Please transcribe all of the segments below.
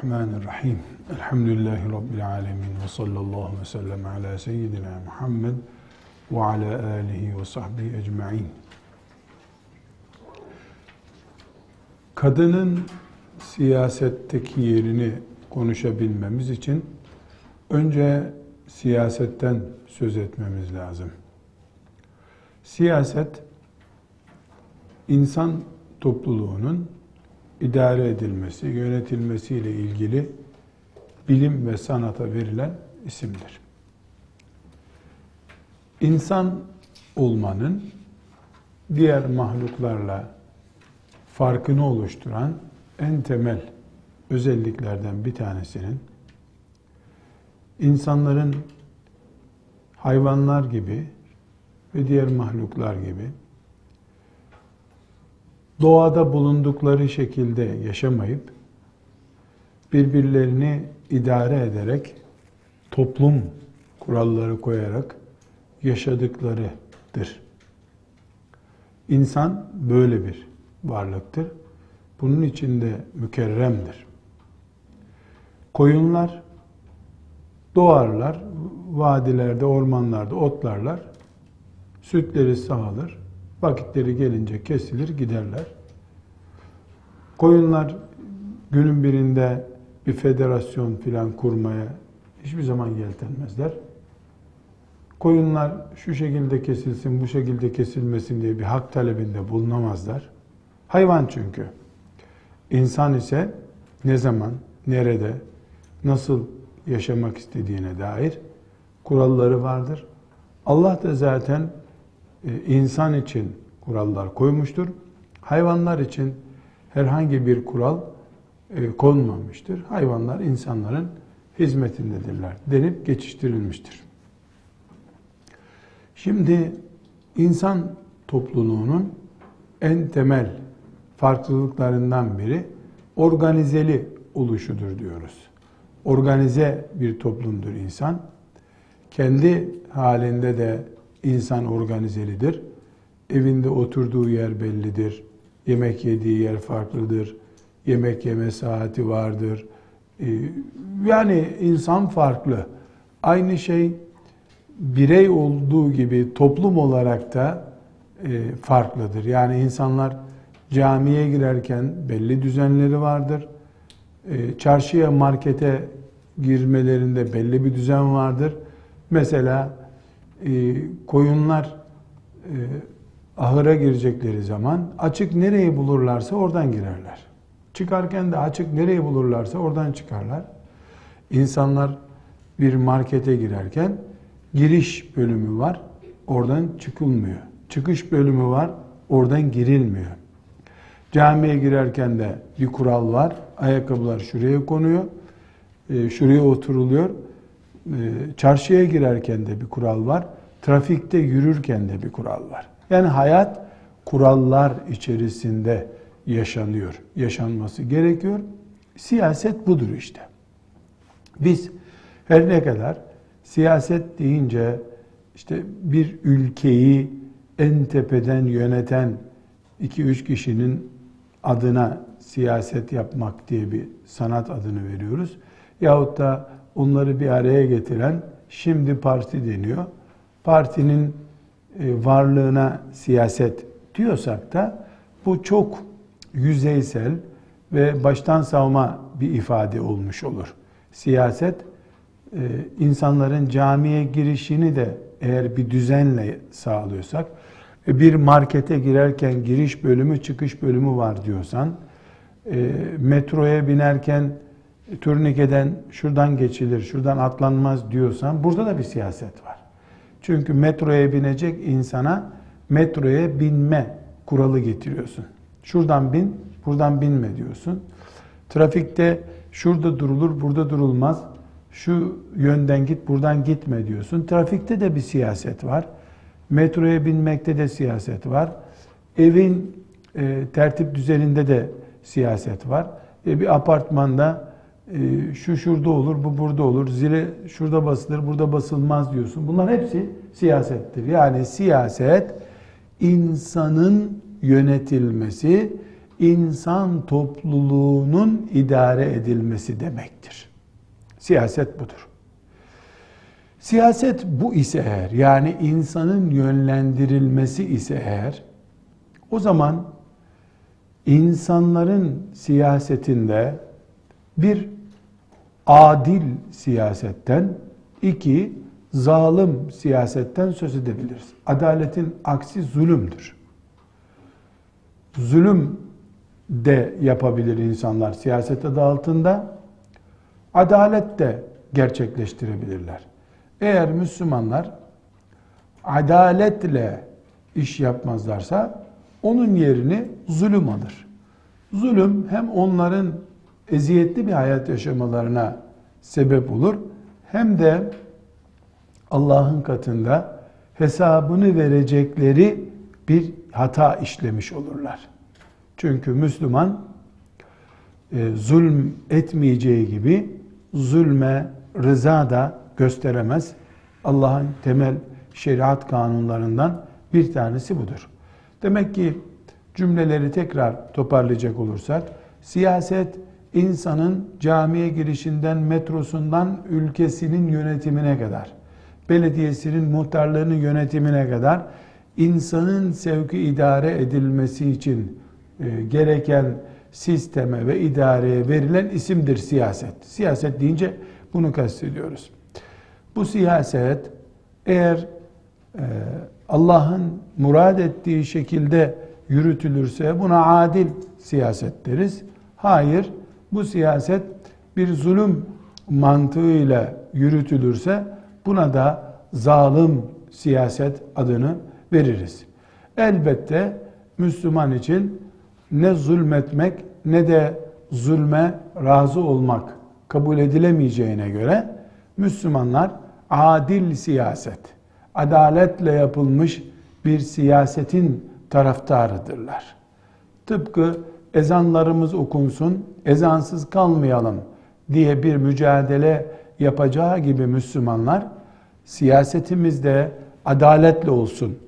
Bismillahirrahmanirrahim. Elhamdülillahi Rabbil alemin. Ve sallallahu ve sellem ala seyyidina Muhammed ve ala alihi ve sahbihi ecma'in. Kadının siyasetteki yerini konuşabilmemiz için önce siyasetten söz etmemiz lazım. Siyaset insan topluluğunun idare edilmesi, yönetilmesiyle ilgili bilim ve sanata verilen isimdir. İnsan olmanın diğer mahluklarla farkını oluşturan en temel özelliklerden bir tanesinin insanların hayvanlar gibi ve diğer mahluklar gibi doğada bulundukları şekilde yaşamayıp birbirlerini idare ederek toplum kuralları koyarak yaşadıklarıdır. İnsan böyle bir varlıktır. Bunun içinde mükerremdir. Koyunlar doğarlar, vadilerde, ormanlarda otlarlar, sütleri sağılır, vakitleri gelince kesilir giderler. Koyunlar günün birinde bir federasyon filan kurmaya hiçbir zaman yeltenmezler. Koyunlar şu şekilde kesilsin, bu şekilde kesilmesin diye bir hak talebinde bulunamazlar. Hayvan çünkü. İnsan ise ne zaman, nerede, nasıl yaşamak istediğine dair kuralları vardır. Allah da zaten insan için kurallar koymuştur. Hayvanlar için herhangi bir kural e, konmamıştır. Hayvanlar insanların hizmetindedirler denip geçiştirilmiştir. Şimdi insan topluluğunun en temel farklılıklarından biri organizeli oluşudur diyoruz. Organize bir toplumdur insan. Kendi halinde de insan organizelidir. Evinde oturduğu yer bellidir. Yemek yediği yer farklıdır. Yemek yeme saati vardır. Ee, yani insan farklı. Aynı şey birey olduğu gibi toplum olarak da e, farklıdır. Yani insanlar camiye girerken belli düzenleri vardır. E, çarşıya, markete girmelerinde belli bir düzen vardır. Mesela e, koyunlar e, ahıra girecekleri zaman açık nereyi bulurlarsa oradan girerler. Çıkarken de açık nereyi bulurlarsa oradan çıkarlar. İnsanlar bir markete girerken giriş bölümü var, oradan çıkılmıyor. Çıkış bölümü var, oradan girilmiyor. Camiye girerken de bir kural var. Ayakkabılar şuraya konuyor. E, şuraya oturuluyor. E, çarşıya girerken de bir kural var. Trafikte yürürken de bir kural var. Yani hayat kurallar içerisinde yaşanıyor. Yaşanması gerekiyor. Siyaset budur işte. Biz her ne kadar siyaset deyince işte bir ülkeyi en tepeden yöneten iki üç kişinin adına siyaset yapmak diye bir sanat adını veriyoruz. Yahut da onları bir araya getiren şimdi parti deniyor. Partinin e, varlığına siyaset diyorsak da bu çok yüzeysel ve baştan savma bir ifade olmuş olur. Siyaset e, insanların camiye girişini de eğer bir düzenle sağlıyorsak bir markete girerken giriş bölümü çıkış bölümü var diyorsan e, metroya binerken turnikeden şuradan geçilir, şuradan atlanmaz diyorsan burada da bir siyaset var. Çünkü metroya binecek insana metroya binme kuralı getiriyorsun. Şuradan bin, buradan binme diyorsun. Trafikte şurada durulur, burada durulmaz. Şu yönden git, buradan gitme diyorsun. Trafikte de bir siyaset var. Metroya binmekte de siyaset var. Evin e, tertip düzeninde de siyaset var. E, bir apartmanda şu şurada olur, bu burada olur, zile şurada basılır, burada basılmaz diyorsun. Bunlar hepsi siyasettir. Yani siyaset insanın yönetilmesi, insan topluluğunun idare edilmesi demektir. Siyaset budur. Siyaset bu ise eğer yani insanın yönlendirilmesi ise eğer o zaman insanların siyasetinde bir adil siyasetten iki zalim siyasetten söz edebiliriz. Adaletin aksi zulümdür. Zulüm de yapabilir insanlar siyaset adı altında. Adalet de gerçekleştirebilirler. Eğer Müslümanlar adaletle iş yapmazlarsa onun yerini zulüm alır. Zulüm hem onların eziyetli bir hayat yaşamalarına sebep olur hem de Allah'ın katında hesabını verecekleri bir hata işlemiş olurlar. Çünkü Müslüman e, zulm etmeyeceği gibi zulme rıza da gösteremez. Allah'ın temel şeriat kanunlarından bir tanesi budur. Demek ki cümleleri tekrar toparlayacak olursak, siyaset insanın camiye girişinden, metrosundan ülkesinin yönetimine kadar, belediyesinin muhtarlığının yönetimine kadar insanın sevki idare edilmesi için e, gereken sisteme ve idareye verilen isimdir siyaset. Siyaset deyince bunu kastediyoruz. Bu siyaset eğer e, Allah'ın murad ettiği şekilde yürütülürse buna adil siyaset deriz. Hayır, bu siyaset bir zulüm mantığıyla yürütülürse buna da zalim siyaset adını veririz. Elbette Müslüman için ne zulmetmek ne de zulme razı olmak kabul edilemeyeceğine göre Müslümanlar adil siyaset, adaletle yapılmış bir siyasetin taraftarıdırlar. Tıpkı ezanlarımız okunsun, ezansız kalmayalım diye bir mücadele yapacağı gibi Müslümanlar siyasetimizde adaletle olsun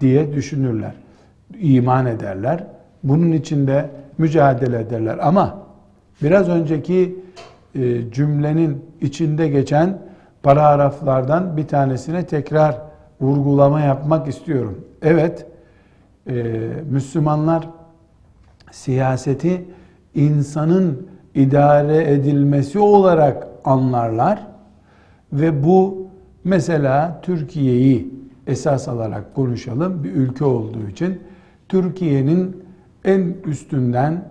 diye düşünürler. iman ederler. Bunun için de mücadele ederler. Ama biraz önceki e, cümlenin içinde geçen paragraflardan bir tanesine tekrar vurgulama yapmak istiyorum. Evet, e, Müslümanlar siyaseti insanın idare edilmesi olarak anlarlar ve bu mesela Türkiye'yi esas alarak konuşalım bir ülke olduğu için Türkiye'nin en üstünden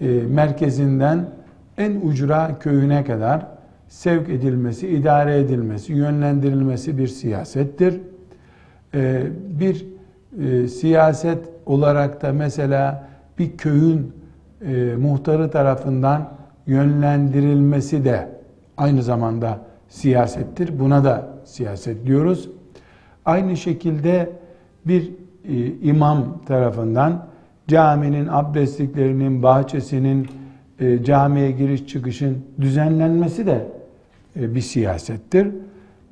e, merkezinden en ucra köyüne kadar sevk edilmesi, idare edilmesi, yönlendirilmesi bir siyasettir. E, bir e, siyaset olarak da mesela bir köyün e, muhtarı tarafından yönlendirilmesi de aynı zamanda siyasettir. Buna da siyaset diyoruz. Aynı şekilde bir e, imam tarafından caminin abdestliklerinin, bahçesinin, e, camiye giriş çıkışın düzenlenmesi de e, bir siyasettir.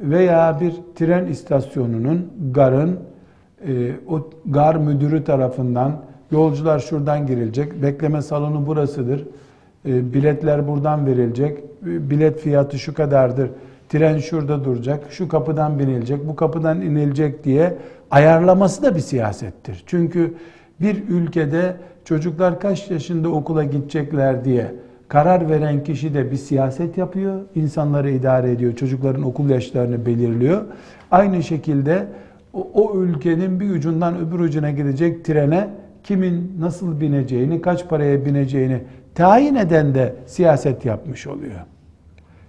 Veya bir tren istasyonunun, garın, e, o gar müdürü tarafından yolcular şuradan girilecek, bekleme salonu burasıdır, e, biletler buradan verilecek, e, bilet fiyatı şu kadardır, tren şurada duracak, şu kapıdan binilecek, bu kapıdan inilecek diye ayarlaması da bir siyasettir. Çünkü bir ülkede çocuklar kaç yaşında okula gidecekler diye karar veren kişi de bir siyaset yapıyor, insanları idare ediyor, çocukların okul yaşlarını belirliyor. Aynı şekilde o, o ülkenin bir ucundan öbür ucuna gidecek trene kimin nasıl bineceğini, kaç paraya bineceğini tayin eden de siyaset yapmış oluyor.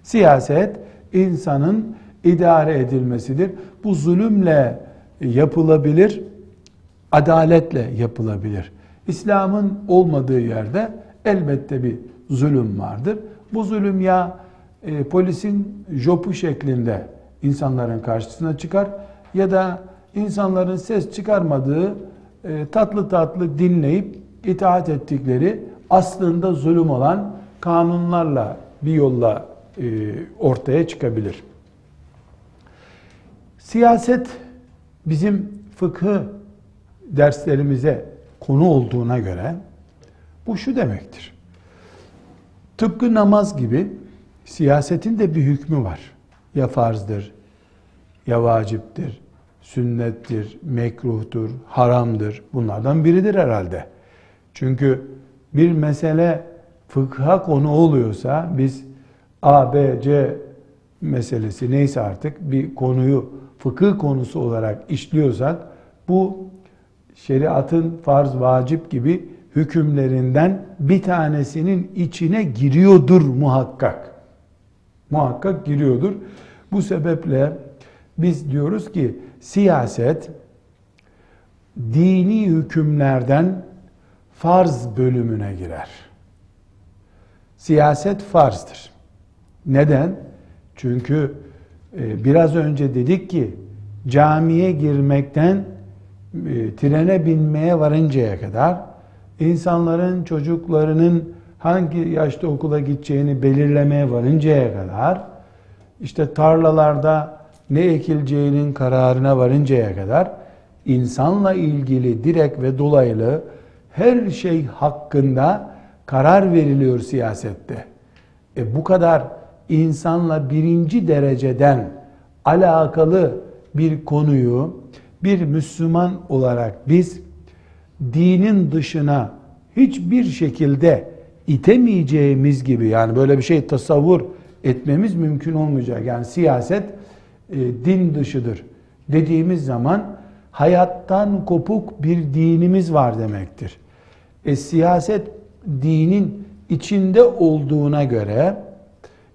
Siyaset insanın idare edilmesidir. Bu zulümle yapılabilir, adaletle yapılabilir. İslam'ın olmadığı yerde elbette bir zulüm vardır. Bu zulüm ya e, polisin jopu şeklinde insanların karşısına çıkar ya da insanların ses çıkarmadığı tatlı tatlı dinleyip itaat ettikleri aslında zulüm olan kanunlarla bir yolla e, ortaya çıkabilir. Siyaset bizim fıkıh derslerimize konu olduğuna göre Bu şu demektir. Tıpkı namaz gibi siyasetin de bir hükmü var. Ya farzdır, ya vaciptir, sünnettir, mekruhtur, haramdır. Bunlardan biridir herhalde. Çünkü bir mesele fıkha konu oluyorsa biz A, B, C meselesi neyse artık bir konuyu fıkıh konusu olarak işliyorsak bu şeriatın farz, vacip gibi hükümlerinden bir tanesinin içine giriyordur muhakkak. Muhakkak giriyordur. Bu sebeple biz diyoruz ki siyaset dini hükümlerden farz bölümüne girer. Siyaset farzdır. Neden? Çünkü e, biraz önce dedik ki camiye girmekten e, trene binmeye varıncaya kadar insanların çocuklarının hangi yaşta okula gideceğini belirlemeye varıncaya kadar işte tarlalarda ne ekileceğinin kararına varıncaya kadar insanla ilgili direkt ve dolaylı her şey hakkında karar veriliyor siyasette. E bu kadar insanla birinci dereceden alakalı bir konuyu bir Müslüman olarak biz dinin dışına hiçbir şekilde itemeyeceğimiz gibi yani böyle bir şey tasavvur etmemiz mümkün olmayacak. Yani siyaset e, din dışıdır dediğimiz zaman hayattan kopuk bir dinimiz var demektir. E, siyaset dinin içinde olduğuna göre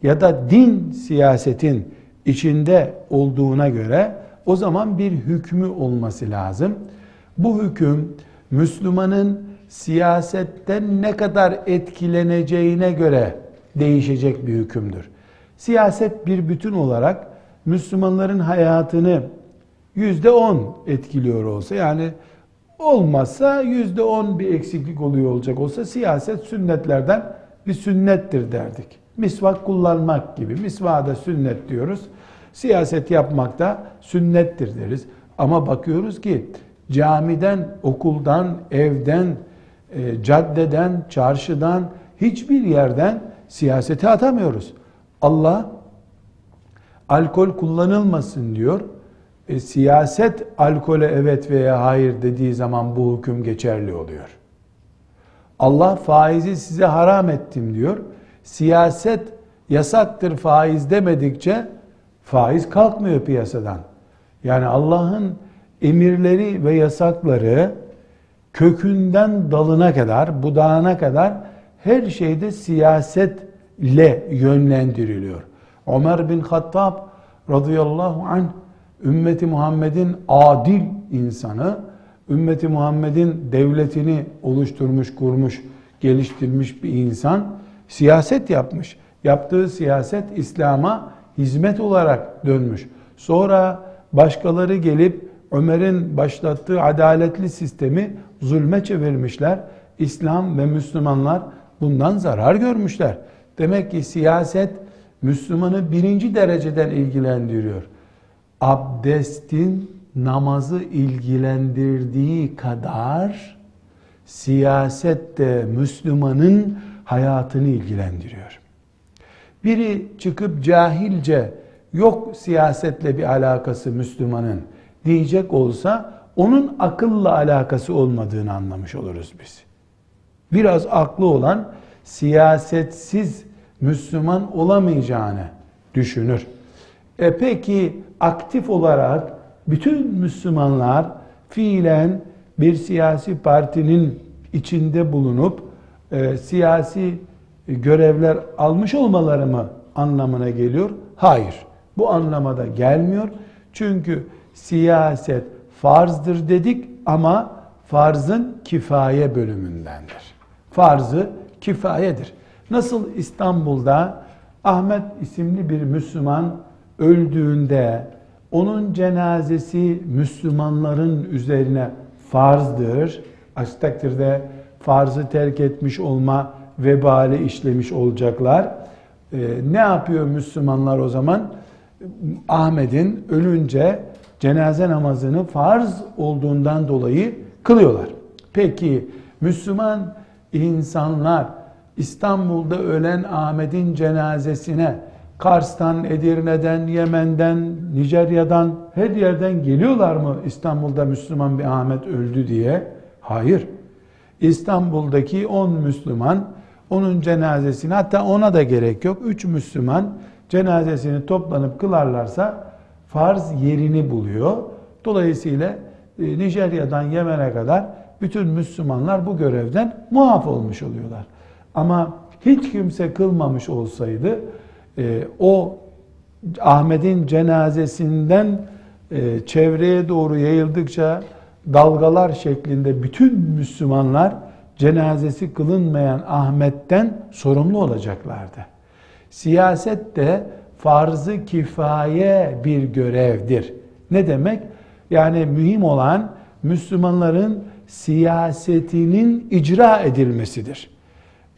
ya da din siyasetin içinde olduğuna göre o zaman bir hükmü olması lazım. Bu hüküm Müslümanın siyasetten ne kadar etkileneceğine göre değişecek bir hükümdür. Siyaset bir bütün olarak Müslümanların hayatını yüzde on etkiliyor olsa yani olmazsa yüzde on bir eksiklik oluyor olacak olsa siyaset sünnetlerden bir sünnettir derdik. Misvak kullanmak gibi. Misvada sünnet diyoruz. Siyaset yapmak da sünnettir deriz. Ama bakıyoruz ki camiden, okuldan, evden, e, caddeden, çarşıdan, hiçbir yerden siyaseti atamıyoruz. Allah alkol kullanılmasın diyor. E, siyaset alkole evet veya hayır dediği zaman bu hüküm geçerli oluyor. Allah faizi size haram ettim diyor. Siyaset yasaktır faiz demedikçe faiz kalkmıyor piyasadan. Yani Allah'ın emirleri ve yasakları kökünden dalına kadar, budağına kadar her şeyde siyasetle yönlendiriliyor. Ömer bin Hattab radıyallahu anh ümmeti Muhammed'in adil insanı, ümmeti Muhammed'in devletini oluşturmuş, kurmuş, geliştirmiş bir insan siyaset yapmış. Yaptığı siyaset İslam'a hizmet olarak dönmüş. Sonra başkaları gelip Ömer'in başlattığı adaletli sistemi zulme çevirmişler. İslam ve Müslümanlar bundan zarar görmüşler. Demek ki siyaset Müslümanı birinci dereceden ilgilendiriyor. Abdestin namazı ilgilendirdiği kadar siyaset de Müslümanın hayatını ilgilendiriyor. Biri çıkıp cahilce yok siyasetle bir alakası Müslümanın diyecek olsa onun akılla alakası olmadığını anlamış oluruz biz. Biraz aklı olan siyasetsiz Müslüman olamayacağını düşünür. E peki aktif olarak bütün Müslümanlar fiilen bir siyasi partinin içinde bulunup e, siyasi görevler almış olmaları mı anlamına geliyor? Hayır. Bu anlamada gelmiyor. Çünkü siyaset farzdır dedik ama farzın kifaye bölümündendir. Farzı kifayedir. Nasıl İstanbul'da Ahmet isimli bir Müslüman öldüğünde onun cenazesi Müslümanların üzerine farzdır. Aksi takdirde farzı terk etmiş olma vebali işlemiş olacaklar. Ee, ne yapıyor Müslümanlar o zaman? Ahmet'in ölünce cenaze namazını farz olduğundan dolayı kılıyorlar. Peki Müslüman insanlar İstanbul'da ölen Ahmet'in cenazesine Kars'tan, Edirne'den, Yemen'den, Nijerya'dan her yerden geliyorlar mı İstanbul'da Müslüman bir Ahmet öldü diye? Hayır. İstanbul'daki 10 Müslüman onun cenazesini hatta ona da gerek yok. 3 Müslüman cenazesini toplanıp kılarlarsa farz yerini buluyor. Dolayısıyla e, Nijerya'dan Yemen'e kadar bütün Müslümanlar bu görevden muaf olmuş oluyorlar. Ama hiç kimse kılmamış olsaydı e, o Ahmet'in cenazesinden e, çevreye doğru yayıldıkça dalgalar şeklinde bütün Müslümanlar cenazesi kılınmayan Ahmet'ten sorumlu olacaklardı. Siyaset de farzı kifaye bir görevdir. Ne demek? Yani mühim olan Müslümanların siyasetinin icra edilmesidir.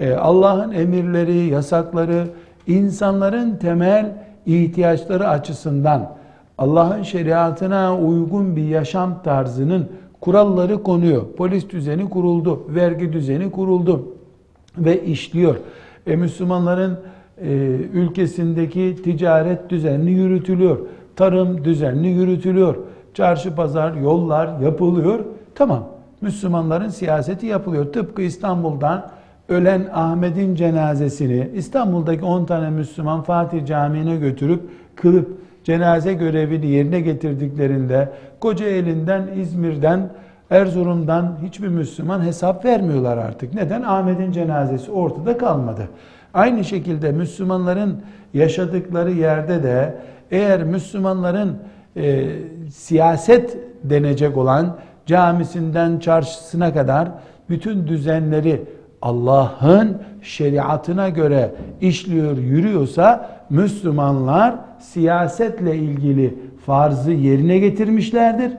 Ee, Allah'ın emirleri, yasakları, insanların temel ihtiyaçları açısından Allah'ın şeriatına uygun bir yaşam tarzının kuralları konuyor. Polis düzeni kuruldu, vergi düzeni kuruldu ve işliyor. E, Müslümanların e, ülkesindeki ticaret düzenli yürütülüyor. Tarım düzenli yürütülüyor. Çarşı pazar, yollar yapılıyor. Tamam. Müslümanların siyaseti yapılıyor. Tıpkı İstanbul'dan ölen Ahmet'in cenazesini İstanbul'daki 10 tane Müslüman Fatih Camii'ne götürüp kılıp cenaze görevini yerine getirdiklerinde Kocaeli'nden, İzmir'den, Erzurum'dan hiçbir Müslüman hesap vermiyorlar artık. Neden? Ahmet'in cenazesi ortada kalmadı. Aynı şekilde Müslümanların yaşadıkları yerde de eğer Müslümanların e, siyaset denecek olan camisinden çarşısına kadar bütün düzenleri Allah'ın şeriatına göre işliyor, yürüyorsa Müslümanlar siyasetle ilgili farzı yerine getirmişlerdir.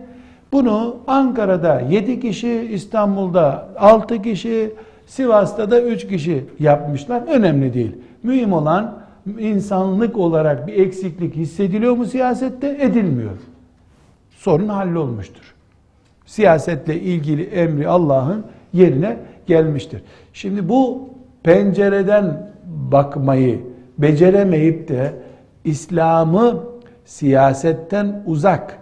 Bunu Ankara'da 7 kişi, İstanbul'da 6 kişi, Sivas'ta da 3 kişi yapmışlar. Önemli değil. Mühim olan insanlık olarak bir eksiklik hissediliyor mu siyasette? Edilmiyor. Sorun hallolmuştur. Siyasetle ilgili emri Allah'ın yerine gelmiştir. Şimdi bu pencereden bakmayı beceremeyip de İslam'ı siyasetten uzak,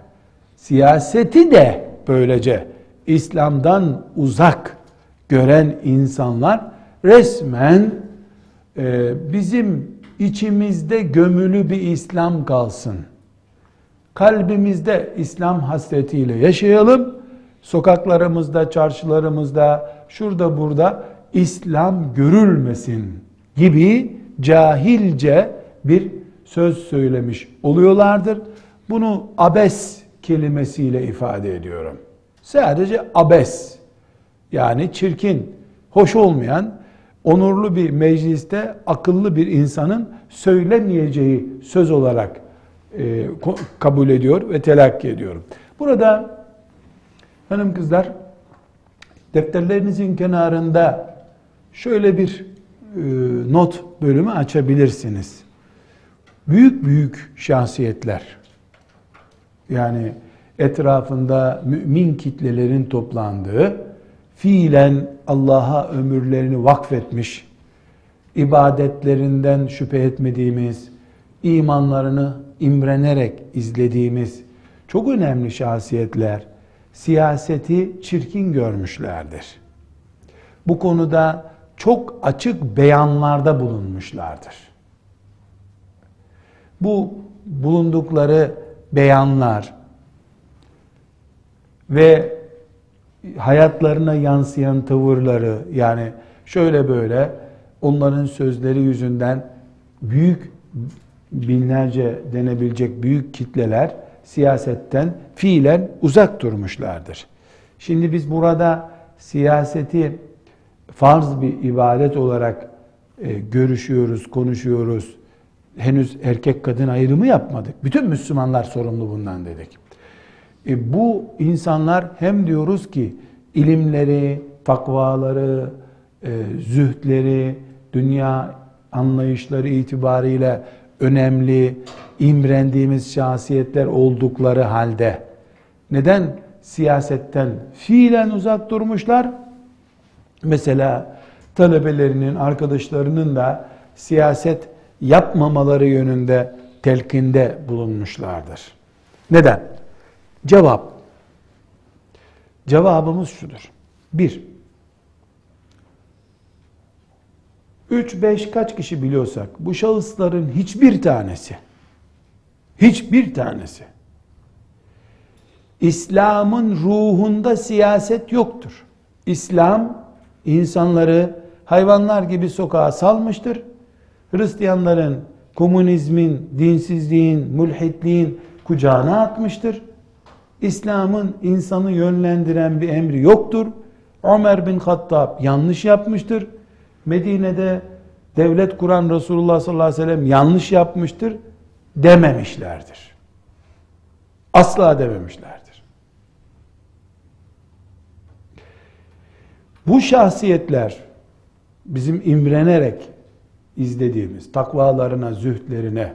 siyaseti de böylece İslam'dan uzak gören insanlar resmen e, bizim içimizde gömülü bir İslam kalsın. Kalbimizde İslam hasretiyle yaşayalım. Sokaklarımızda, çarşılarımızda, şurada burada İslam görülmesin gibi cahilce bir söz söylemiş oluyorlardır. Bunu abes kelimesiyle ifade ediyorum. Sadece abes yani çirkin, hoş olmayan, onurlu bir mecliste akıllı bir insanın söylemeyeceği söz olarak e, kabul ediyor ve telakki ediyorum. Burada hanım kızlar defterlerinizin kenarında şöyle bir e, not bölümü açabilirsiniz. Büyük büyük şahsiyetler yani etrafında mümin kitlelerin toplandığı fiilen Allah'a ömürlerini vakfetmiş, ibadetlerinden şüphe etmediğimiz, imanlarını imrenerek izlediğimiz çok önemli şahsiyetler siyaseti çirkin görmüşlerdir. Bu konuda çok açık beyanlarda bulunmuşlardır. Bu bulundukları beyanlar ve hayatlarına yansıyan tavırları yani şöyle böyle onların sözleri yüzünden büyük binlerce denebilecek büyük kitleler siyasetten fiilen uzak durmuşlardır. Şimdi biz burada siyaseti farz bir ibadet olarak e, görüşüyoruz, konuşuyoruz. Henüz erkek kadın ayrımı yapmadık. Bütün Müslümanlar sorumlu bundan dedik. E, bu insanlar hem diyoruz ki ilimleri, takvaları, e, zühdleri, dünya anlayışları itibariyle önemli, imrendiğimiz şahsiyetler oldukları halde neden siyasetten fiilen uzak durmuşlar? Mesela talebelerinin, arkadaşlarının da siyaset yapmamaları yönünde telkinde bulunmuşlardır. Neden? Cevap. Cevabımız şudur. Bir, üç, beş kaç kişi biliyorsak bu şahısların hiçbir tanesi hiçbir tanesi İslam'ın ruhunda siyaset yoktur. İslam insanları hayvanlar gibi sokağa salmıştır. Hristiyanların komünizmin, dinsizliğin, mülhitliğin kucağına atmıştır. İslam'ın insanı yönlendiren bir emri yoktur. Ömer bin Hattab yanlış yapmıştır. Medine'de devlet kuran Resulullah sallallahu aleyhi ve sellem yanlış yapmıştır dememişlerdir. Asla dememişlerdir. Bu şahsiyetler bizim imrenerek izlediğimiz, takvalarına, zühdlerine,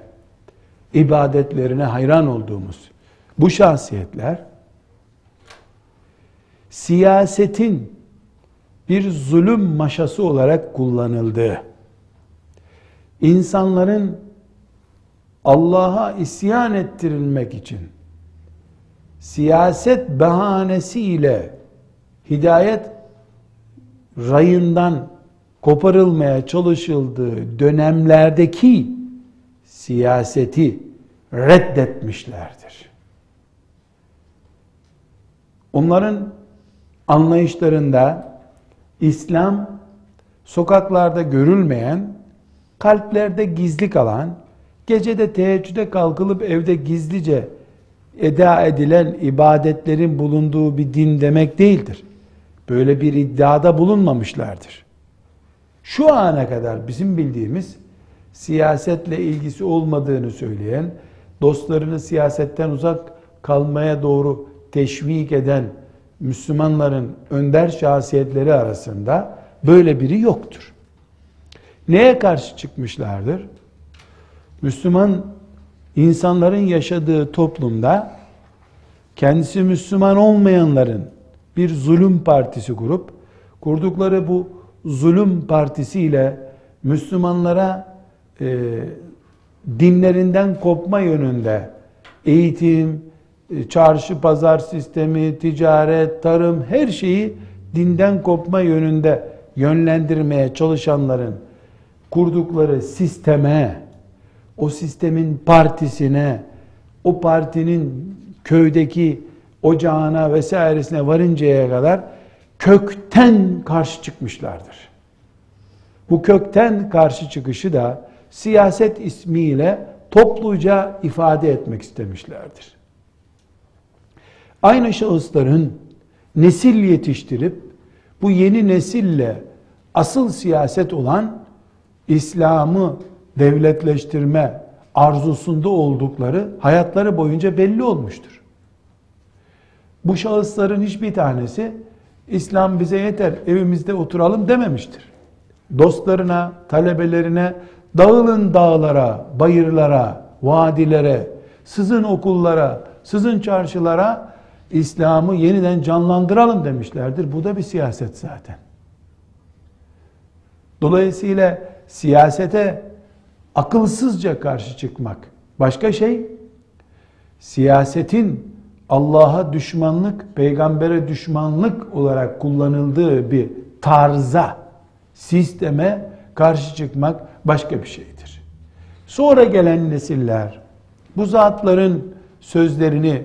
ibadetlerine hayran olduğumuz bu şahsiyetler siyasetin bir zulüm maşası olarak kullanıldığı, insanların Allah'a isyan ettirilmek için siyaset bahanesiyle hidayet rayından koparılmaya çalışıldığı dönemlerdeki siyaseti reddetmişlerdir. Onların anlayışlarında İslam sokaklarda görülmeyen, kalplerde gizli kalan, gecede teheccüde kalkılıp evde gizlice eda edilen ibadetlerin bulunduğu bir din demek değildir. Böyle bir iddiada bulunmamışlardır. Şu ana kadar bizim bildiğimiz siyasetle ilgisi olmadığını söyleyen, dostlarını siyasetten uzak kalmaya doğru teşvik eden Müslümanların önder şahsiyetleri arasında böyle biri yoktur. Neye karşı çıkmışlardır? Müslüman insanların yaşadığı toplumda kendisi Müslüman olmayanların bir zulüm partisi kurup kurdukları bu zulüm partisiyle Müslümanlara e, dinlerinden kopma yönünde eğitim, çarşı pazar sistemi, ticaret, tarım her şeyi dinden kopma yönünde yönlendirmeye çalışanların kurdukları sisteme, o sistemin partisine, o partinin köydeki ocağına vesairesine varıncaya kadar kökten karşı çıkmışlardır. Bu kökten karşı çıkışı da siyaset ismiyle topluca ifade etmek istemişlerdir. Aynı şahısların nesil yetiştirip bu yeni nesille asıl siyaset olan İslam'ı devletleştirme arzusunda oldukları hayatları boyunca belli olmuştur. Bu şahısların hiçbir tanesi İslam bize yeter evimizde oturalım dememiştir. Dostlarına, talebelerine dağılın dağlara, bayırlara, vadilere, sizin okullara, sizin çarşılara İslam'ı yeniden canlandıralım demişlerdir. Bu da bir siyaset zaten. Dolayısıyla siyasete akılsızca karşı çıkmak başka şey. Siyasetin Allah'a düşmanlık, peygambere düşmanlık olarak kullanıldığı bir tarza, sisteme karşı çıkmak başka bir şeydir. Sonra gelen nesiller bu zatların sözlerini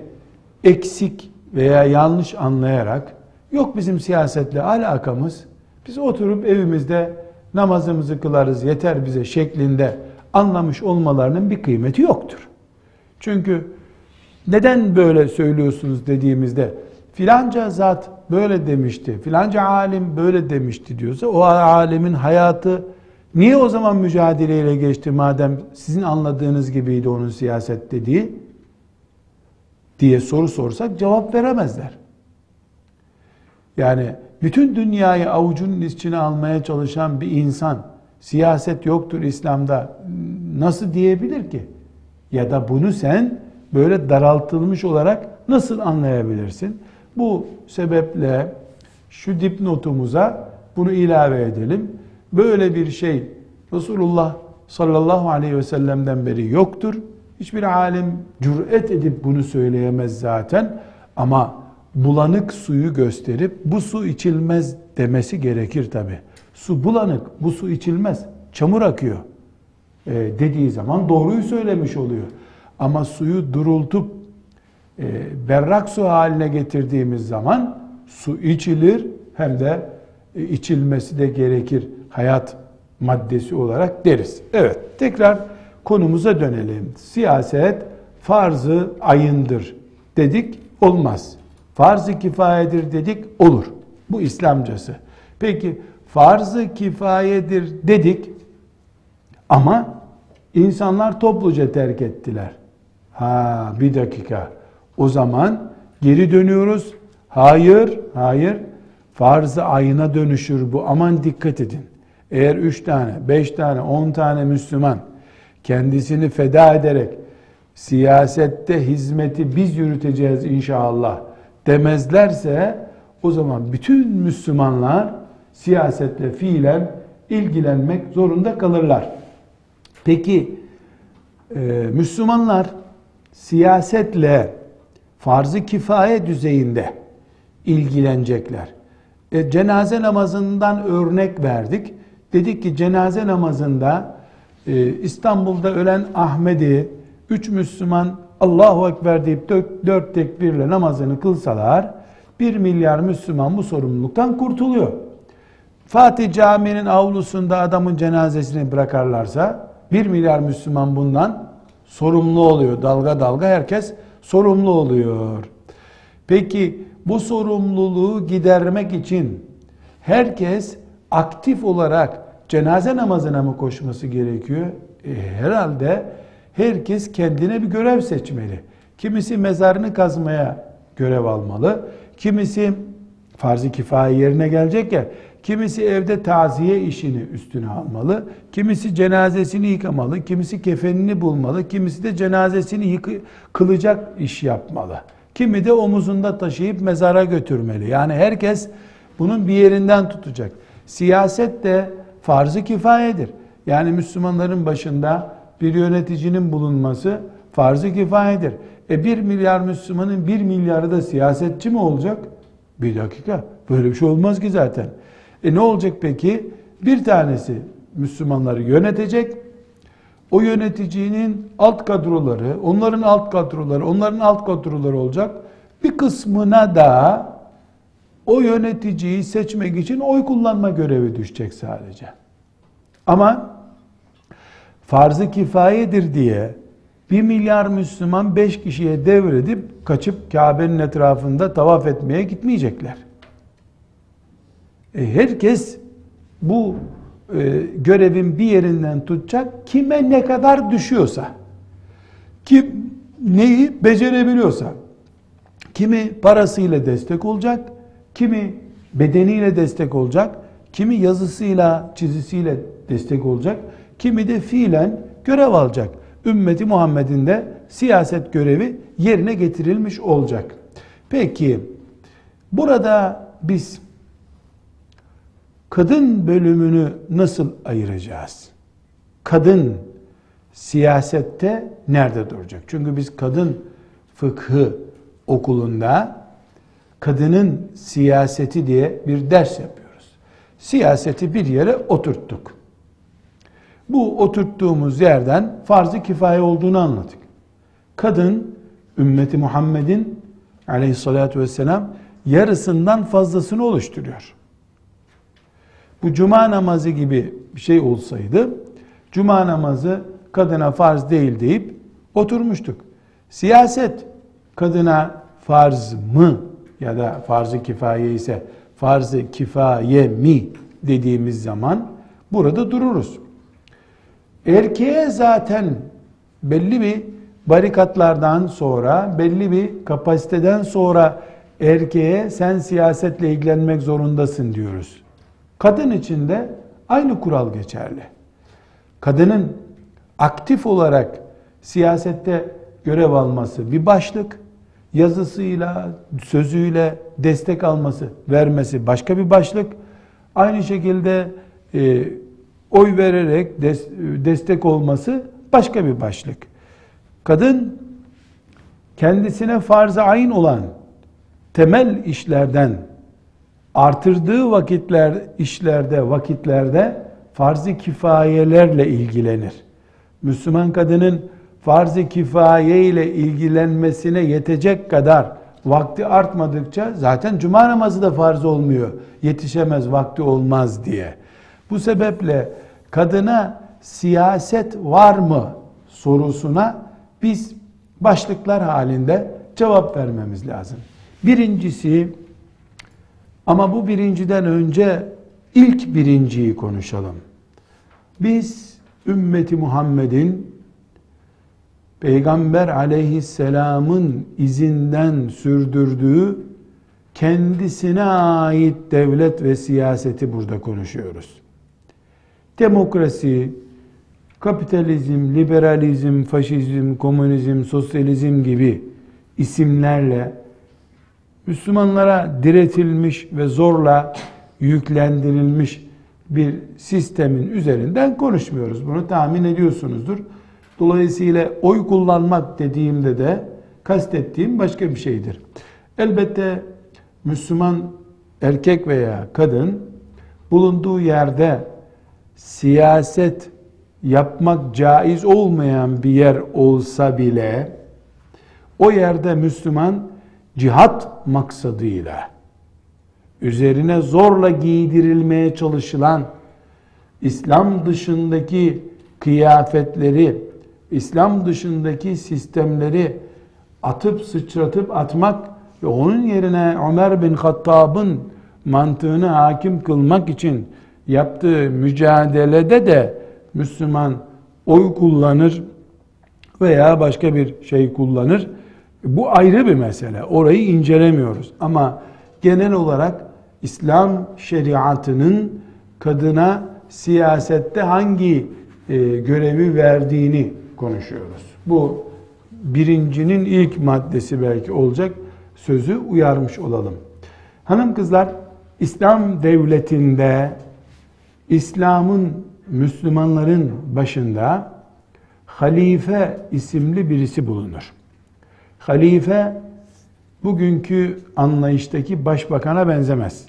eksik veya yanlış anlayarak yok bizim siyasetle alakamız biz oturup evimizde namazımızı kılarız yeter bize şeklinde anlamış olmalarının bir kıymeti yoktur. Çünkü neden böyle söylüyorsunuz dediğimizde filanca zat böyle demişti, filanca alim böyle demişti diyorsa o alemin hayatı niye o zaman mücadeleyle geçti madem sizin anladığınız gibiydi onun siyaset dediği diye soru sorsak cevap veremezler. Yani bütün dünyayı avucunun içine almaya çalışan bir insan siyaset yoktur İslam'da nasıl diyebilir ki? Ya da bunu sen böyle daraltılmış olarak nasıl anlayabilirsin? Bu sebeple şu dipnotumuza bunu ilave edelim. Böyle bir şey Resulullah sallallahu aleyhi ve sellem'den beri yoktur. Hiçbir alim cüret edip bunu söyleyemez zaten. Ama bulanık suyu gösterip bu su içilmez demesi gerekir tabi. Su bulanık, bu su içilmez. Çamur akıyor e, dediği zaman doğruyu söylemiş oluyor. Ama suyu durultup e, berrak su haline getirdiğimiz zaman su içilir hem de e, içilmesi de gerekir hayat maddesi olarak deriz. Evet tekrar konumuza dönelim. Siyaset farzı ayındır dedik olmaz. Farz-ı kifayedir dedik olur. Bu İslamcası. Peki farz-ı kifayedir dedik ama insanlar topluca terk ettiler. Ha bir dakika. O zaman geri dönüyoruz. Hayır, hayır. Farz-ı ayına dönüşür bu. Aman dikkat edin. Eğer üç tane, beş tane, on tane Müslüman kendisini feda ederek siyasette hizmeti biz yürüteceğiz inşallah demezlerse o zaman bütün Müslümanlar siyasetle fiilen ilgilenmek zorunda kalırlar. Peki e, Müslümanlar siyasetle farz-ı kifaye düzeyinde ilgilenecekler. E, cenaze namazından örnek verdik. Dedik ki cenaze namazında e, İstanbul'da ölen Ahmet'i üç Müslüman Allahu Ekber deyip dört, dört tekbirle namazını kılsalar bir milyar Müslüman bu sorumluluktan kurtuluyor. Fatih Camii'nin avlusunda adamın cenazesini bırakarlarsa bir milyar Müslüman bundan sorumlu oluyor. Dalga dalga herkes sorumlu oluyor. Peki bu sorumluluğu gidermek için herkes aktif olarak cenaze namazına mı koşması gerekiyor? E, herhalde herkes kendine bir görev seçmeli. Kimisi mezarını kazmaya görev almalı. Kimisi farz-ı kifaye yerine gelecek ya. Kimisi evde taziye işini üstüne almalı. Kimisi cenazesini yıkamalı. Kimisi kefenini bulmalı. Kimisi de cenazesini yıkı, kılacak iş yapmalı. Kimi de omuzunda taşıyıp mezara götürmeli. Yani herkes bunun bir yerinden tutacak. Siyaset de farz-ı kifayedir. Yani Müslümanların başında bir yöneticinin bulunması farz-ı kifayedir. E bir milyar Müslümanın bir milyarı da siyasetçi mi olacak? Bir dakika. Böyle bir şey olmaz ki zaten. E ne olacak peki? Bir tanesi Müslümanları yönetecek. O yöneticinin alt kadroları, onların alt kadroları, onların alt kadroları olacak. Bir kısmına da o yöneticiyi seçmek için oy kullanma görevi düşecek sadece. Ama farz-ı kifayedir diye bir milyar Müslüman beş kişiye devredip kaçıp Kabe'nin etrafında tavaf etmeye gitmeyecekler. E, herkes bu e, görevin bir yerinden tutacak. Kime ne kadar düşüyorsa, kim neyi becerebiliyorsa, kimi parasıyla destek olacak, kimi bedeniyle destek olacak, kimi yazısıyla, çizisiyle destek olacak, kimi de fiilen görev alacak. Ümmeti Muhammed'in de siyaset görevi yerine getirilmiş olacak. Peki burada biz kadın bölümünü nasıl ayıracağız? Kadın siyasette nerede duracak? Çünkü biz kadın fıkhı okulunda kadının siyaseti diye bir ders yapıyoruz. Siyaseti bir yere oturttuk. Bu oturttuğumuz yerden farz-ı kifaye olduğunu anladık. Kadın ümmeti Muhammed'in aleyhissalatü vesselam yarısından fazlasını oluşturuyor. Bu cuma namazı gibi bir şey olsaydı cuma namazı kadına farz değil deyip oturmuştuk. Siyaset kadına farz mı ya da farz-ı kifaye ise farz-ı kifaye mi dediğimiz zaman burada dururuz. Erkeğe zaten belli bir barikatlardan sonra, belli bir kapasiteden sonra erkeğe sen siyasetle ilgilenmek zorundasın diyoruz. Kadın için de aynı kural geçerli. Kadının aktif olarak siyasette görev alması bir başlık, yazısıyla, sözüyle destek alması, vermesi başka bir başlık. Aynı şekilde e, oy vererek des, destek olması başka bir başlık. Kadın kendisine farz-ı ayn olan temel işlerden artırdığı vakitler işlerde vakitlerde farz-ı kifayelerle ilgilenir. Müslüman kadının farz-ı kifaye ile ilgilenmesine yetecek kadar vakti artmadıkça zaten cuma namazı da farz olmuyor. Yetişemez vakti olmaz diye. Bu sebeple kadına siyaset var mı sorusuna biz başlıklar halinde cevap vermemiz lazım. Birincisi ama bu birinciden önce ilk birinciyi konuşalım. Biz ümmeti Muhammed'in Peygamber aleyhisselamın izinden sürdürdüğü kendisine ait devlet ve siyaseti burada konuşuyoruz. Demokrasi, kapitalizm, liberalizm, faşizm, komünizm, sosyalizm gibi isimlerle Müslümanlara diretilmiş ve zorla yüklendirilmiş bir sistemin üzerinden konuşmuyoruz. Bunu tahmin ediyorsunuzdur. Dolayısıyla oy kullanmak dediğimde de kastettiğim başka bir şeydir. Elbette Müslüman erkek veya kadın bulunduğu yerde siyaset yapmak caiz olmayan bir yer olsa bile o yerde Müslüman cihat maksadıyla üzerine zorla giydirilmeye çalışılan İslam dışındaki kıyafetleri, İslam dışındaki sistemleri atıp sıçratıp atmak ve onun yerine Ömer bin Hattab'ın mantığını hakim kılmak için yaptığı mücadelede de Müslüman oy kullanır veya başka bir şey kullanır. Bu ayrı bir mesele. Orayı incelemiyoruz. Ama genel olarak İslam şeriatının kadına siyasette hangi e, görevi verdiğini konuşuyoruz. Bu birincinin ilk maddesi belki olacak sözü uyarmış olalım. Hanım kızlar İslam devletinde İslam'ın Müslümanların başında halife isimli birisi bulunur. Halife bugünkü anlayıştaki başbakana benzemez.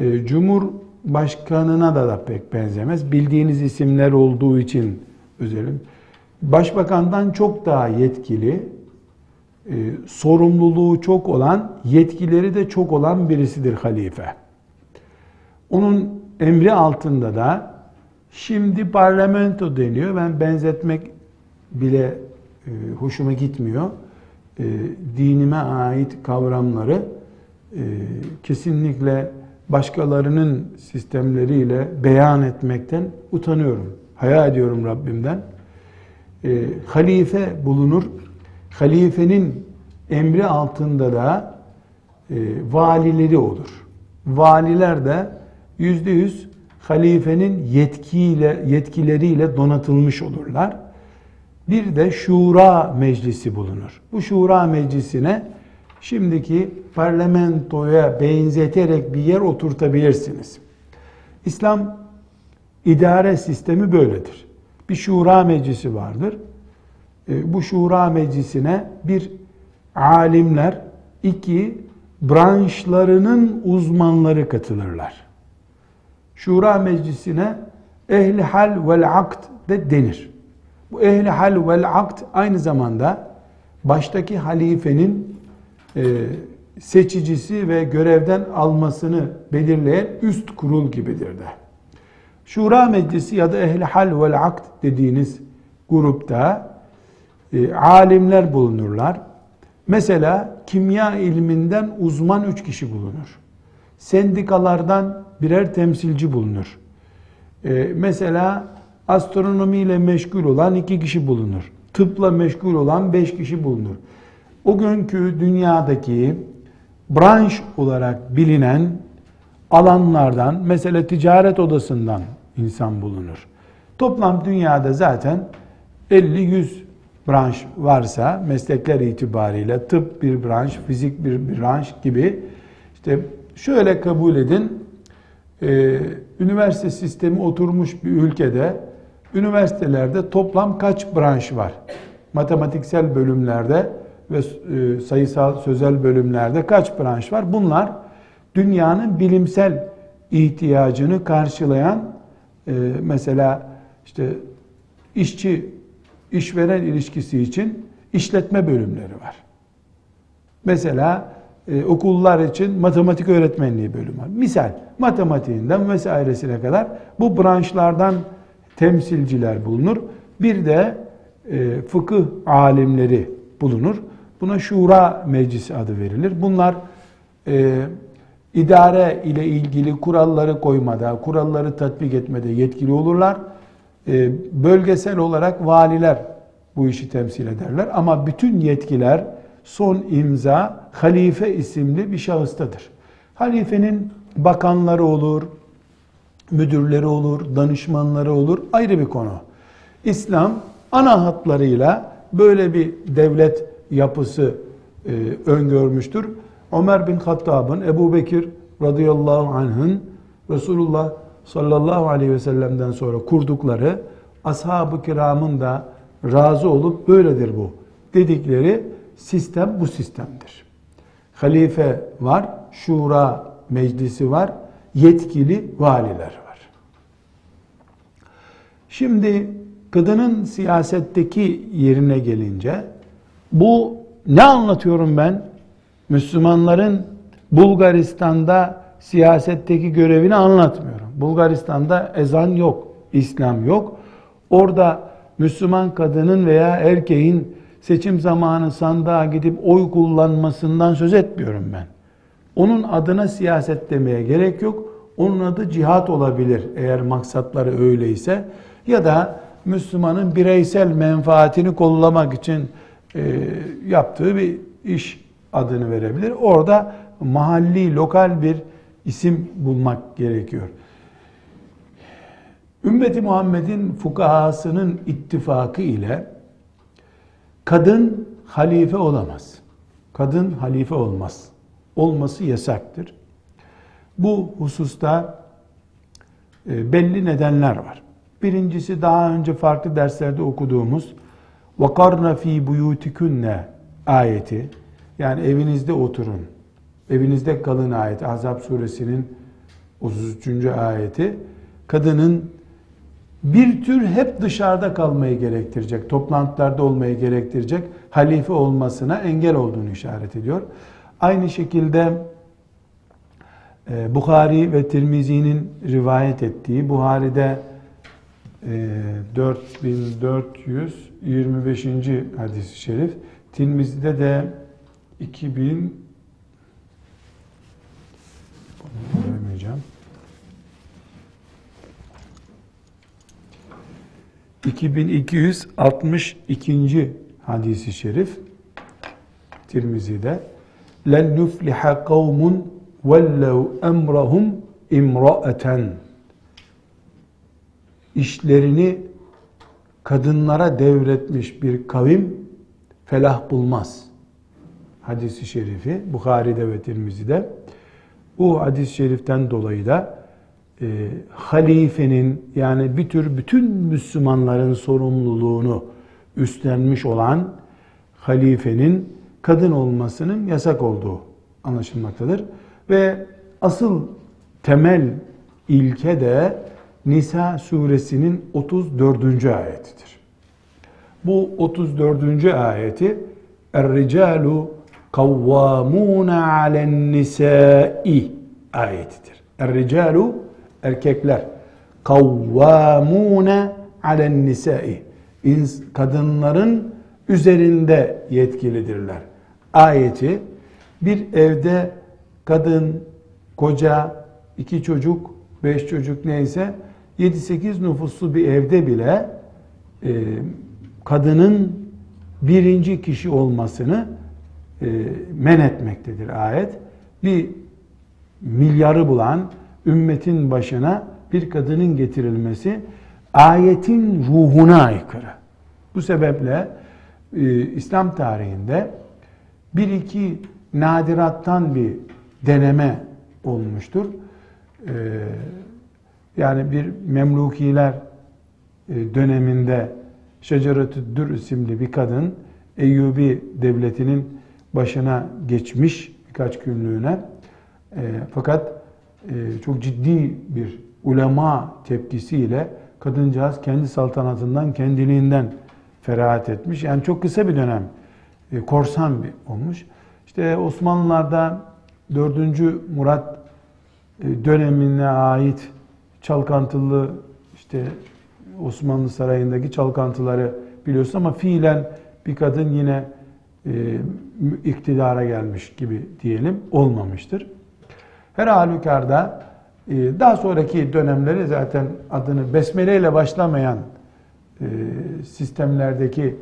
E, Cumhurbaşkanına da, da pek benzemez. Bildiğiniz isimler olduğu için özelim. Başbakandan çok daha yetkili, e, sorumluluğu çok olan, yetkileri de çok olan birisidir halife. Onun emri altında da şimdi parlamento deniyor. Ben benzetmek bile e, hoşuma gitmiyor e, dinime ait kavramları e, kesinlikle başkalarının sistemleriyle beyan etmekten utanıyorum. Haya ediyorum Rabbimden. E, halife bulunur. Halifenin emri altında da e, valileri olur. Valiler de yüzde yüz halifenin yetkiyle yetkileriyle donatılmış olurlar bir de şura meclisi bulunur. Bu şura meclisine şimdiki parlamentoya benzeterek bir yer oturtabilirsiniz. İslam idare sistemi böyledir. Bir şura meclisi vardır. E, bu şura meclisine bir alimler, iki branşlarının uzmanları katılırlar. Şura meclisine ehli hal vel akd de denir. Bu ehli hal vel akd aynı zamanda baştaki halifenin e, seçicisi ve görevden almasını belirleyen üst kurul gibidir de. Şura Meclisi ya da ehli hal vel akd dediğiniz grupta e, alimler bulunurlar. Mesela kimya ilminden uzman üç kişi bulunur. Sendikalardan birer temsilci bulunur. E, mesela astronomiyle meşgul olan iki kişi bulunur. Tıpla meşgul olan beş kişi bulunur. O günkü dünyadaki branş olarak bilinen alanlardan, mesela ticaret odasından insan bulunur. Toplam dünyada zaten 50-100 branş varsa meslekler itibariyle tıp bir branş, fizik bir branş gibi işte şöyle kabul edin Ee, üniversite sistemi oturmuş bir ülkede üniversitelerde toplam kaç branş var? Matematiksel bölümlerde ve e, sayısal sözel bölümlerde kaç branş var? Bunlar dünyanın bilimsel ihtiyacını karşılayan e, mesela işte işçi işveren ilişkisi için işletme bölümleri var. Mesela e, okullar için matematik öğretmenliği bölümü var. Misal matematiğinden vesairesine kadar bu branşlardan temsilciler bulunur. Bir de e, fıkıh alimleri bulunur. Buna şura meclisi adı verilir. Bunlar e, idare ile ilgili kuralları koymada, kuralları tatbik etmede yetkili olurlar. E, bölgesel olarak valiler bu işi temsil ederler. Ama bütün yetkiler son imza halife isimli bir şahıstadır. Halifenin bakanları olur, müdürleri olur, danışmanları olur ayrı bir konu. İslam ana hatlarıyla böyle bir devlet yapısı e, öngörmüştür. Ömer bin Hattab'ın, Ebu Bekir radıyallahu anh'ın Resulullah sallallahu aleyhi ve sellem'den sonra kurdukları ashab-ı kiramın da razı olup böyledir bu dedikleri sistem bu sistemdir. Halife var, şura meclisi var, yetkili valiler var. Şimdi kadının siyasetteki yerine gelince bu ne anlatıyorum ben? Müslümanların Bulgaristan'da siyasetteki görevini anlatmıyorum. Bulgaristan'da ezan yok, İslam yok. Orada Müslüman kadının veya erkeğin seçim zamanı sandığa gidip oy kullanmasından söz etmiyorum ben. Onun adına siyaset demeye gerek yok. Onun adı cihat olabilir eğer maksatları öyleyse. Ya da Müslümanın bireysel menfaatini kollamak için e, yaptığı bir iş adını verebilir. Orada mahalli, lokal bir isim bulmak gerekiyor. Ümmeti Muhammed'in fukahasının ittifakı ile kadın halife olamaz. Kadın halife olmaz. Olması yasaktır. Bu hususta e, belli nedenler var. Birincisi daha önce farklı derslerde okuduğumuz وَقَرْنَ ف۪ي بُيُوتِكُنَّ ayeti yani evinizde oturun, evinizde kalın ayeti Ahzab suresinin 33. ayeti kadının bir tür hep dışarıda kalmayı gerektirecek, toplantılarda olmayı gerektirecek halife olmasına engel olduğunu işaret ediyor. Aynı şekilde e, Bukhari ve Tirmizi'nin rivayet ettiği, Buhari'de e, 4425. hadis-i şerif, Tirmizi'de de 2000 bunu göremeyeceğim. 2262. hadisi şerif Tirmizi'de len nufliha kavmun vellev emrahum imra'eten işlerini kadınlara devretmiş bir kavim felah bulmaz. Hadisi şerifi Bukhari'de ve Tirmizi'de. Bu hadis-i şeriften dolayı da e, halifenin yani bir tür bütün Müslümanların sorumluluğunu üstlenmiş olan halifenin kadın olmasının yasak olduğu anlaşılmaktadır. Ve asıl temel ilke de Nisa suresinin 34. ayetidir. Bu 34. ayeti Er-ricalu kavvamuna alen nisai ayetidir. Er-ricalu erkekler kavvamune alen nisai kadınların üzerinde yetkilidirler. Ayeti bir evde kadın, koca, iki çocuk, beş çocuk neyse 7-8 nüfuslu bir evde bile e, kadının birinci kişi olmasını men etmektedir ayet. Bir milyarı bulan ümmetin başına bir kadının getirilmesi ayetin ruhuna aykırı. Bu sebeple e, İslam tarihinde bir iki nadirattan bir deneme olmuştur. E, Yani bir Memlukiler e, döneminde Şeceretü Dür isimli bir kadın Eyyubi devletinin başına geçmiş birkaç günlüğüne. E, fakat e, çok ciddi bir ulema tepkisiyle kadıncağız kendi saltanatından, kendiliğinden ferahat etmiş. Yani çok kısa bir dönem e, korsan bir olmuş. İşte Osmanlılar'da 4. Murat e, dönemine ait çalkantılı işte Osmanlı Sarayı'ndaki çalkantıları biliyorsun ama fiilen bir kadın yine e, iktidara gelmiş gibi diyelim olmamıştır. Her halükarda e, daha sonraki dönemleri zaten adını besmele ile başlamayan e, sistemlerdeki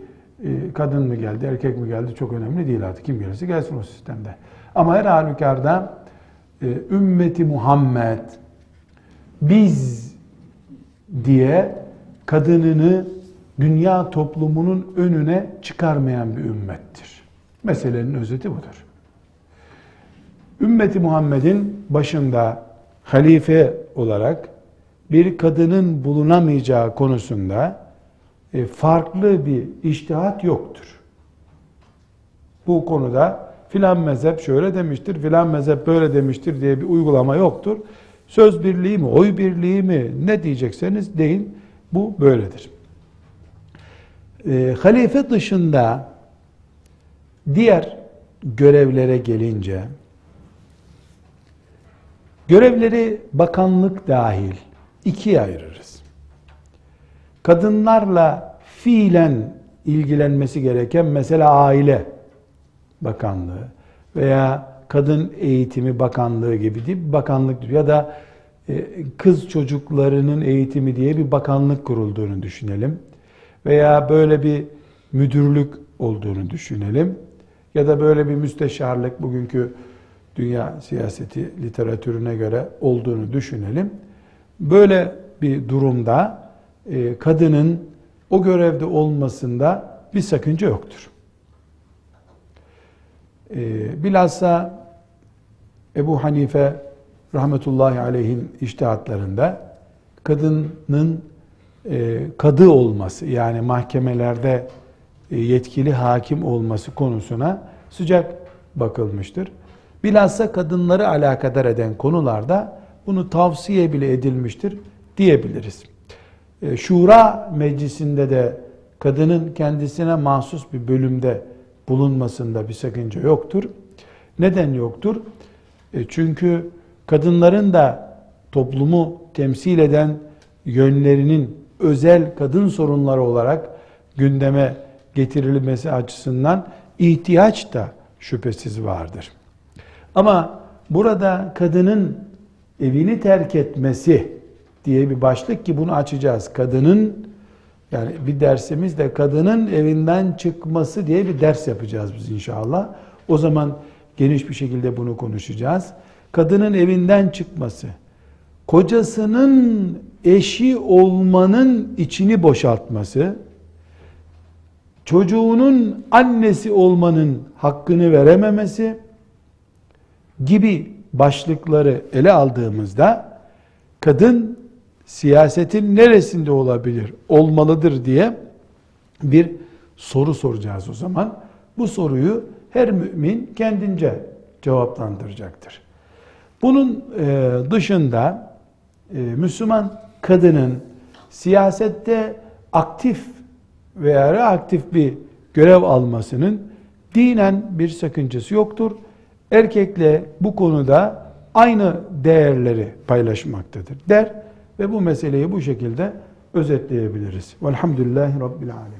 e, kadın mı geldi, erkek mi geldi çok önemli değil artık. Kim gelirse gelsin o sistemde. Ama her halükarda ümmeti Muhammed biz diye kadınını dünya toplumunun önüne çıkarmayan bir ümmettir. Meselenin özeti budur. Ümmeti Muhammed'in başında halife olarak bir kadının bulunamayacağı konusunda e, farklı bir iştihat yoktur. Bu konuda filan mezhep şöyle demiştir, filan mezhep böyle demiştir diye bir uygulama yoktur. Söz birliği mi, oy birliği mi ne diyecekseniz deyin bu böyledir. E, halife dışında diğer görevlere gelince görevleri bakanlık dahil ikiye ayırırız. Kadınlarla fiilen ilgilenmesi gereken mesela aile bakanlığı veya kadın eğitimi bakanlığı gibi bir bakanlık ya da e, kız çocuklarının eğitimi diye bir bakanlık kurulduğunu düşünelim. Veya böyle bir müdürlük olduğunu düşünelim. Ya da böyle bir müsteşarlık bugünkü dünya siyaseti literatürüne göre olduğunu düşünelim. Böyle bir durumda e, kadının o görevde olmasında bir sakınca yoktur. E, bilhassa Ebu Hanife rahmetullahi aleyhin iştihatlarında kadının e, kadı olması yani mahkemelerde yetkili hakim olması konusuna sıcak bakılmıştır. Bilhassa kadınları alakadar eden konularda bunu tavsiye bile edilmiştir diyebiliriz. E, Şura meclisinde de kadının kendisine mahsus bir bölümde bulunmasında bir sakınca yoktur. Neden yoktur? E, çünkü kadınların da toplumu temsil eden yönlerinin özel kadın sorunları olarak gündeme getirilmesi açısından ihtiyaç da şüphesiz vardır. Ama burada kadının evini terk etmesi diye bir başlık ki bunu açacağız. Kadının yani bir dersimiz de kadının evinden çıkması diye bir ders yapacağız biz inşallah. O zaman geniş bir şekilde bunu konuşacağız. Kadının evinden çıkması, kocasının eşi olmanın içini boşaltması, çocuğunun annesi olmanın hakkını verememesi gibi başlıkları ele aldığımızda kadın siyasetin neresinde olabilir, olmalıdır diye bir soru soracağız o zaman. Bu soruyu her mümin kendince cevaplandıracaktır. Bunun e, dışında e, Müslüman kadının siyasette aktif veya reaktif bir görev almasının dinen bir sakıncası yoktur. Erkekle bu konuda aynı değerleri paylaşmaktadır der ve bu meseleyi bu şekilde özetleyebiliriz. Velhamdülillahi Rabbil Alemin.